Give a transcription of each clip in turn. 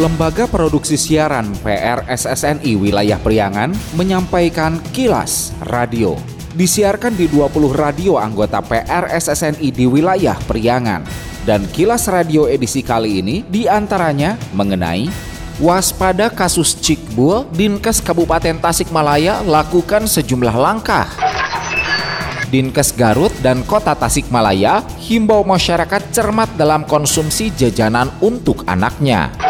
Lembaga Produksi Siaran PRSSNI Wilayah Priangan menyampaikan kilas radio. Disiarkan di 20 radio anggota PRSSNI di wilayah Priangan. Dan kilas radio edisi kali ini di antaranya mengenai waspada kasus Cikbul, Dinkes Kabupaten Tasikmalaya lakukan sejumlah langkah. Dinkes Garut dan Kota Tasikmalaya himbau masyarakat cermat dalam konsumsi jajanan untuk anaknya.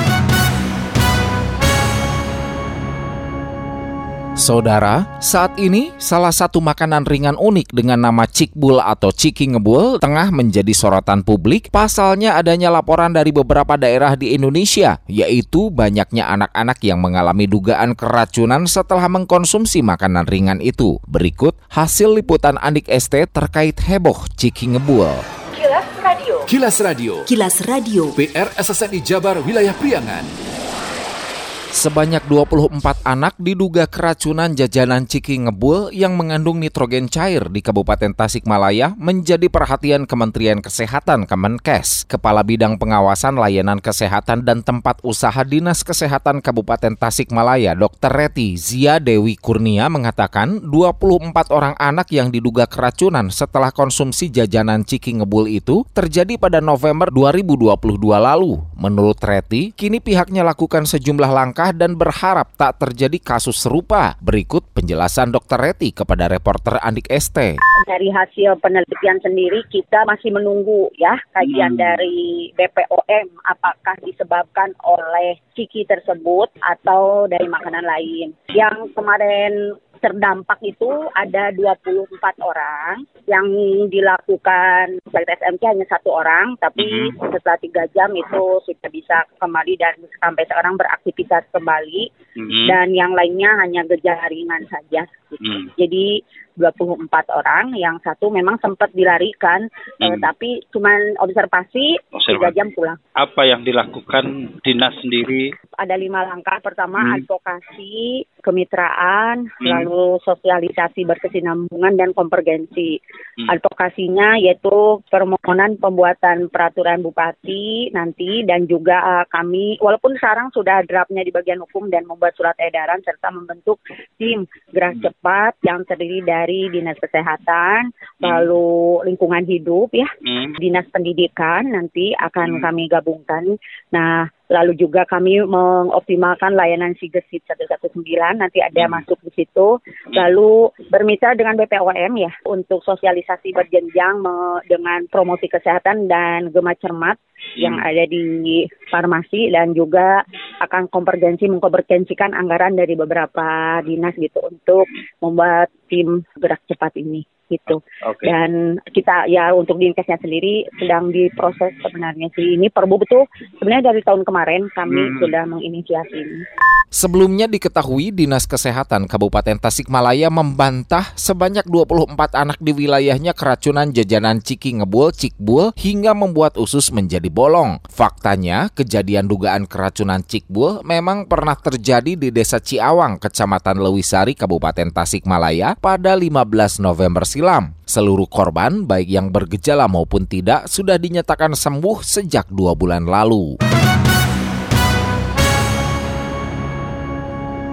Saudara, saat ini salah satu makanan ringan unik dengan nama cikbul atau ciki ngebul tengah menjadi sorotan publik. Pasalnya adanya laporan dari beberapa daerah di Indonesia, yaitu banyaknya anak-anak yang mengalami dugaan keracunan setelah mengkonsumsi makanan ringan itu. Berikut hasil liputan Andik ST terkait heboh ciki ngebul. Kilas Radio. Kilas Radio. Kilas Radio. PR SSNI Jabar Wilayah Priangan. Sebanyak 24 anak diduga keracunan jajanan ciki ngebul yang mengandung nitrogen cair di Kabupaten Tasikmalaya menjadi perhatian Kementerian Kesehatan Kemenkes. Kepala Bidang Pengawasan Layanan Kesehatan dan Tempat Usaha Dinas Kesehatan Kabupaten Tasikmalaya, Dr. Reti Zia Dewi Kurnia mengatakan 24 orang anak yang diduga keracunan setelah konsumsi jajanan ciki ngebul itu terjadi pada November 2022 lalu. Menurut Reti, kini pihaknya lakukan sejumlah langkah dan berharap tak terjadi kasus serupa. Berikut penjelasan Dr. Reti kepada reporter Andik ST. Dari hasil penelitian sendiri kita masih menunggu ya kajian dari BPOM apakah disebabkan oleh ciki tersebut atau dari makanan lain. Yang kemarin terdampak itu ada 24 orang yang dilakukan tes SMK hanya satu orang tapi setelah tiga jam itu sudah bisa kembali dan sampai sekarang beraktivitas kembali. Dan yang lainnya hanya gejala ringan saja. Gitu. jadi 24 orang yang satu memang sempat dilarikan eh, tapi cuman observasi tiga jam pulang apa yang dilakukan dinas sendiri ada lima langkah. Pertama Hmm. advokasi, kemitraan, lalu sosialisasi berkesinambungan dan konvergensi. Hmm. Advokasinya yaitu permohonan pembuatan peraturan bupati nanti dan juga eh, kami walaupun sekarang sudah draftnya di bagian hukum dan membuat surat edaran serta membentuk tim gerak Hmm. cepat yang terdiri dari dinas kesehatan, lalu lingkungan hidup ya, Hmm. dinas pendidikan nanti akan Hmm. kami gabungkan. Nah, lalu juga kami mengoptimalkan layanan Sigesit 119 nanti ada Hmm. masuk di situ. Lalu bermitra dengan BPOM ya untuk sosialisasi berjenjang dengan promosi kesehatan dan gema cermat yang Hmm. ada di farmasi dan juga akan konvergensi mengkonvergensikan anggaran dari beberapa dinas gitu untuk membuat tim gerak cepat ini gitu. Oke. Dan kita ya untuk di Inkesnya sendiri sedang diproses sebenarnya sih ini Perbu betul sebenarnya dari tahun kemarin kami Hmm. sudah menginisiasi ini. Sebelumnya diketahui Dinas Kesehatan Kabupaten Tasikmalaya membantah sebanyak 24 anak di wilayahnya keracunan jajanan ciki ngebul, cikbul hingga membuat usus menjadi bolong. Faktanya, kejadian dugaan keracunan cikbul memang pernah terjadi di Desa Ciawang, Kecamatan Lewisari, Kabupaten Tasikmalaya pada 15 November silam. Seluruh korban, baik yang bergejala maupun tidak, sudah dinyatakan sembuh sejak dua bulan lalu.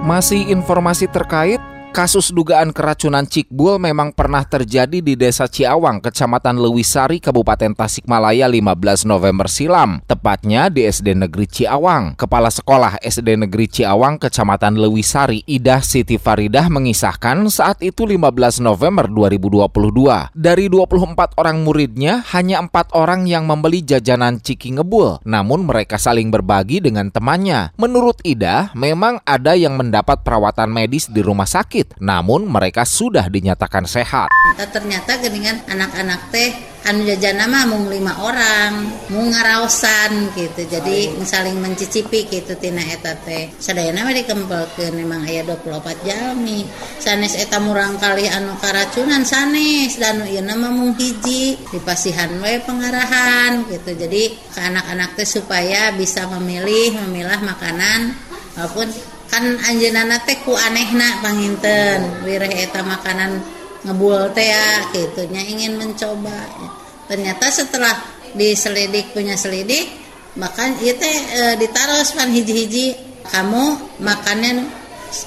Masih informasi terkait Kasus dugaan keracunan Cikbul memang pernah terjadi di Desa Ciawang, Kecamatan Lewisari, Kabupaten Tasikmalaya 15 November silam, tepatnya di SD Negeri Ciawang. Kepala Sekolah SD Negeri Ciawang, Kecamatan Lewisari, Idah Siti Faridah mengisahkan saat itu 15 November 2022. Dari 24 orang muridnya, hanya empat orang yang membeli jajanan Ciki Ngebul, namun mereka saling berbagi dengan temannya. Menurut Ida, memang ada yang mendapat perawatan medis di rumah sakit, namun mereka sudah dinyatakan sehat. Nah, ternyata geningan anak-anak teh anu jajana mah mung lima orang mung ngaraosan gitu. Jadi saling mencicipi gitu tina eta teh. Sadayana mah dikempelkeun memang aya 24 jalmi sanes eta murang kali anu karacunan sanes. Dan ieu mah mung hiji dipasihan we pengarahan gitu. Jadi ke anak-anak teh supaya bisa memilih memilah makanan walaupun kan anjeunana teh ku anehna panginten. Wireh eta makanan ngebul teh ya gitunya ingin mencoba. Ternyata setelah diselidik punya selidik bahkan itu e, ditaruh pan hiji-hiji. Kamu makannya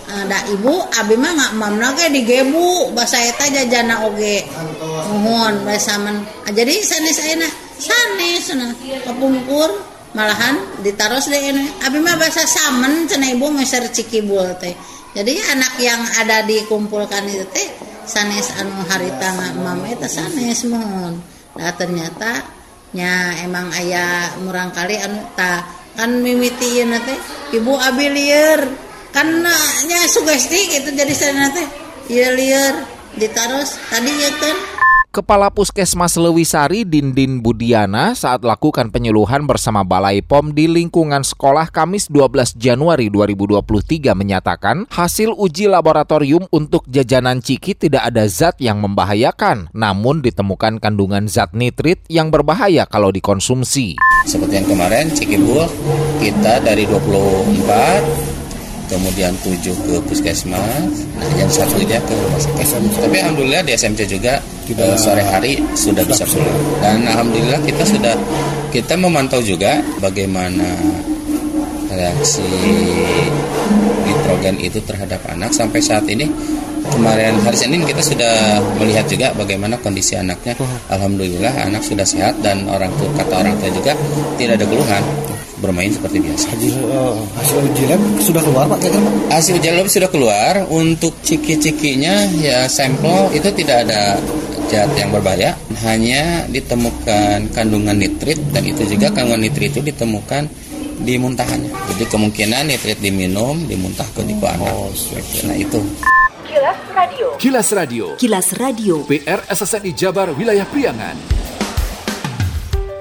ada ibu abi mah nggak mamna ge digebu bahasa eta jajana oge. Mohon besaman jadi sanes ayeuna. Sanes nah. Kepungkur malahan ditaruh deh ini. Abi mah bahasa samen cenah ibu meser cikibul teh. Jadi anak yang ada dikumpulkan itu teh sanes anu harita mama itu sanes mohon. Nah ternyata nya emang ayah murang kali anu ta kan mimiti teh ibu abi liar karena nya sugesti gitu jadi saya nanti iya liar ditaruh tadi ya kan Kepala Puskesmas Lewisari Dindin Budiana saat lakukan penyuluhan bersama Balai POM di lingkungan sekolah Kamis 12 Januari 2023 menyatakan hasil uji laboratorium untuk jajanan ciki tidak ada zat yang membahayakan, namun ditemukan kandungan zat nitrit yang berbahaya kalau dikonsumsi. Seperti yang kemarin ciki kita dari 24 kemudian tujuh ke puskesmas, nah yang satunya ke rumah sakit. Tapi alhamdulillah di SMC juga uh, sore hari sudah bisa pulang. Dan alhamdulillah kita sudah kita memantau juga bagaimana reaksi nitrogen itu terhadap anak sampai saat ini kemarin hari Senin kita sudah melihat juga bagaimana kondisi anaknya. Alhamdulillah anak sudah sehat dan orang tua kata orang tua juga tidak ada keluhan bermain seperti biasa. Hasil, uh, hasil uji lab sudah keluar Pak kira Hasil uji lab sudah keluar. Untuk ciki-cikinya ya sampel itu tidak ada zat yang berbahaya, hanya ditemukan kandungan nitrit dan itu juga kandungan nitrit itu ditemukan di muntahannya. Jadi kemungkinan nitrit diminum, dimuntahkan di anak. Oh, nah itu. Kilas Radio. Kilas Radio. Kilas Radio. PR SSNI Jabar Wilayah Priangan.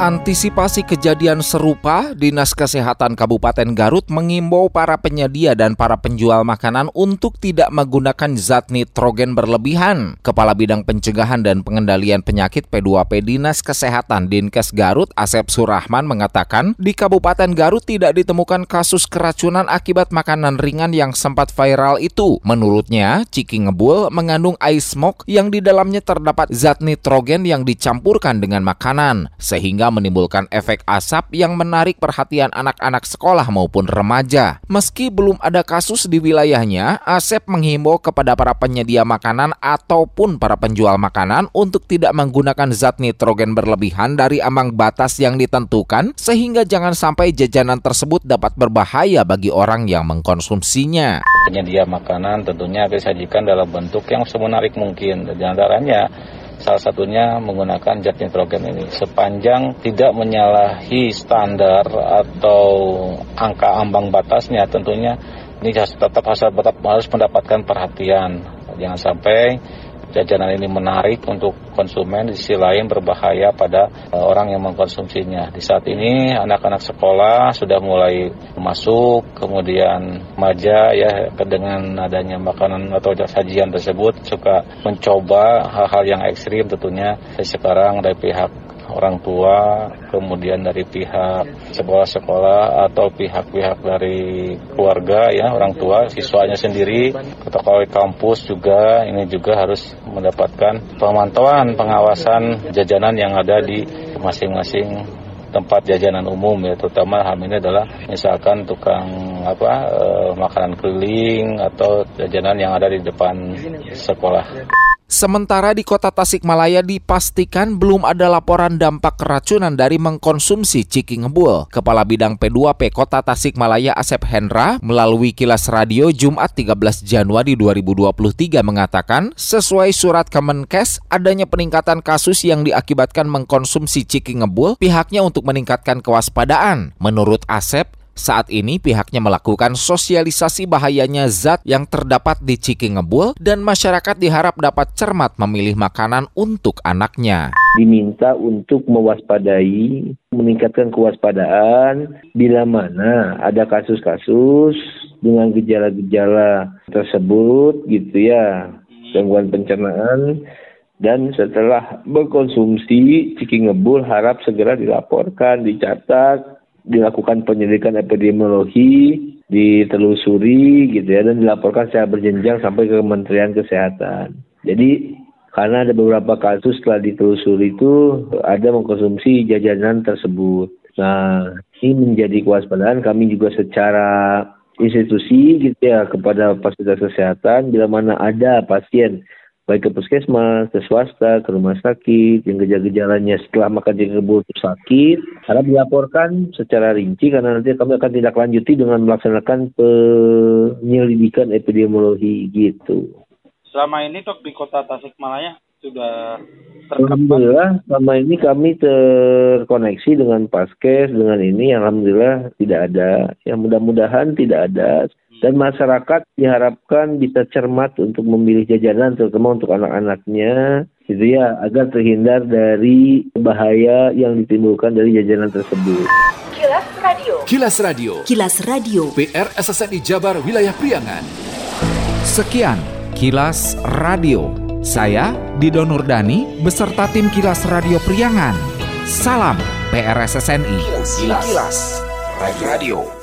Antisipasi kejadian serupa, Dinas Kesehatan Kabupaten Garut mengimbau para penyedia dan para penjual makanan untuk tidak menggunakan zat nitrogen berlebihan. Kepala Bidang Pencegahan dan Pengendalian Penyakit P2P Dinas Kesehatan Dinkes Garut, Asep Surahman mengatakan, di Kabupaten Garut tidak ditemukan kasus keracunan akibat makanan ringan yang sempat viral itu. Menurutnya, ciki ngebul mengandung ice smoke yang di dalamnya terdapat zat nitrogen yang dicampurkan dengan makanan, sehingga menimbulkan efek asap yang menarik perhatian anak-anak sekolah maupun remaja. Meski belum ada kasus di wilayahnya, Asep menghimbau kepada para penyedia makanan ataupun para penjual makanan untuk tidak menggunakan zat nitrogen berlebihan dari ambang batas yang ditentukan sehingga jangan sampai jajanan tersebut dapat berbahaya bagi orang yang mengkonsumsinya. Penyedia makanan tentunya disajikan dalam bentuk yang semenarik mungkin. Di antaranya salah satunya menggunakan zat nitrogen ini. Sepanjang tidak menyalahi standar atau angka ambang batasnya tentunya ini tetap harus mendapatkan perhatian. Jangan sampai jajanan ini menarik untuk konsumen, di sisi lain berbahaya pada uh, orang yang mengkonsumsinya. Di saat ini anak-anak sekolah sudah mulai masuk, kemudian maja ya dengan adanya makanan atau sajian tersebut suka mencoba hal-hal yang ekstrim tentunya sekarang dari pihak orang tua, kemudian dari pihak sekolah-sekolah atau pihak-pihak dari keluarga ya orang tua, siswanya sendiri, atau kampus juga ini juga harus mendapatkan pemantauan pengawasan jajanan yang ada di masing-masing tempat jajanan umum ya terutama hal ini adalah misalkan tukang apa e, makanan keliling atau jajanan yang ada di depan sekolah. Sementara di kota Tasikmalaya dipastikan belum ada laporan dampak keracunan dari mengkonsumsi ciki ngebul. Kepala Bidang P2P Kota Tasikmalaya Asep Hendra melalui kilas radio Jumat 13 Januari 2023 mengatakan sesuai surat Kemenkes adanya peningkatan kasus yang diakibatkan mengkonsumsi ciki ngebul pihaknya untuk meningkatkan kewaspadaan. Menurut Asep, Saat ini pihaknya melakukan sosialisasi bahayanya zat yang terdapat di ciki ngebul dan masyarakat diharap dapat cermat memilih makanan untuk anaknya. Diminta untuk mewaspadai, meningkatkan kewaspadaan bila mana ada kasus-kasus dengan gejala-gejala tersebut gitu ya, gangguan pencernaan dan setelah berkonsumsi ciki ngebul harap segera dilaporkan, dicatat dilakukan penyelidikan epidemiologi, ditelusuri gitu ya dan dilaporkan secara berjenjang sampai ke Kementerian Kesehatan. Jadi karena ada beberapa kasus setelah ditelusuri itu ada mengkonsumsi jajanan tersebut. Nah, ini menjadi kewaspadaan kami juga secara institusi gitu ya kepada fasilitas kesehatan bila mana ada pasien baik ke puskesmas, ke swasta, ke rumah sakit, yang gejala-gejalanya setelah makan kebul sakit, harap dilaporkan secara rinci karena nanti kami akan tidak lanjuti dengan melaksanakan penyelidikan epidemiologi gitu. Selama ini dok di kota Tasikmalaya sudah Alhamdulillah selama ini kami terkoneksi dengan Paskes dengan ini Alhamdulillah tidak ada. Yang mudah-mudahan tidak ada dan masyarakat diharapkan bisa cermat untuk memilih jajanan terutama untuk anak-anaknya gitu ya agar terhindar dari bahaya yang ditimbulkan dari jajanan tersebut. Kilas Radio. Kilas Radio. Kilas Radio. PR SSNI Jabar Wilayah Priangan. Sekian Kilas Radio. Saya Dido Nurdani beserta tim Kilas Radio Priangan. Salam PRSSNI. Kilas, Kilas. Radio.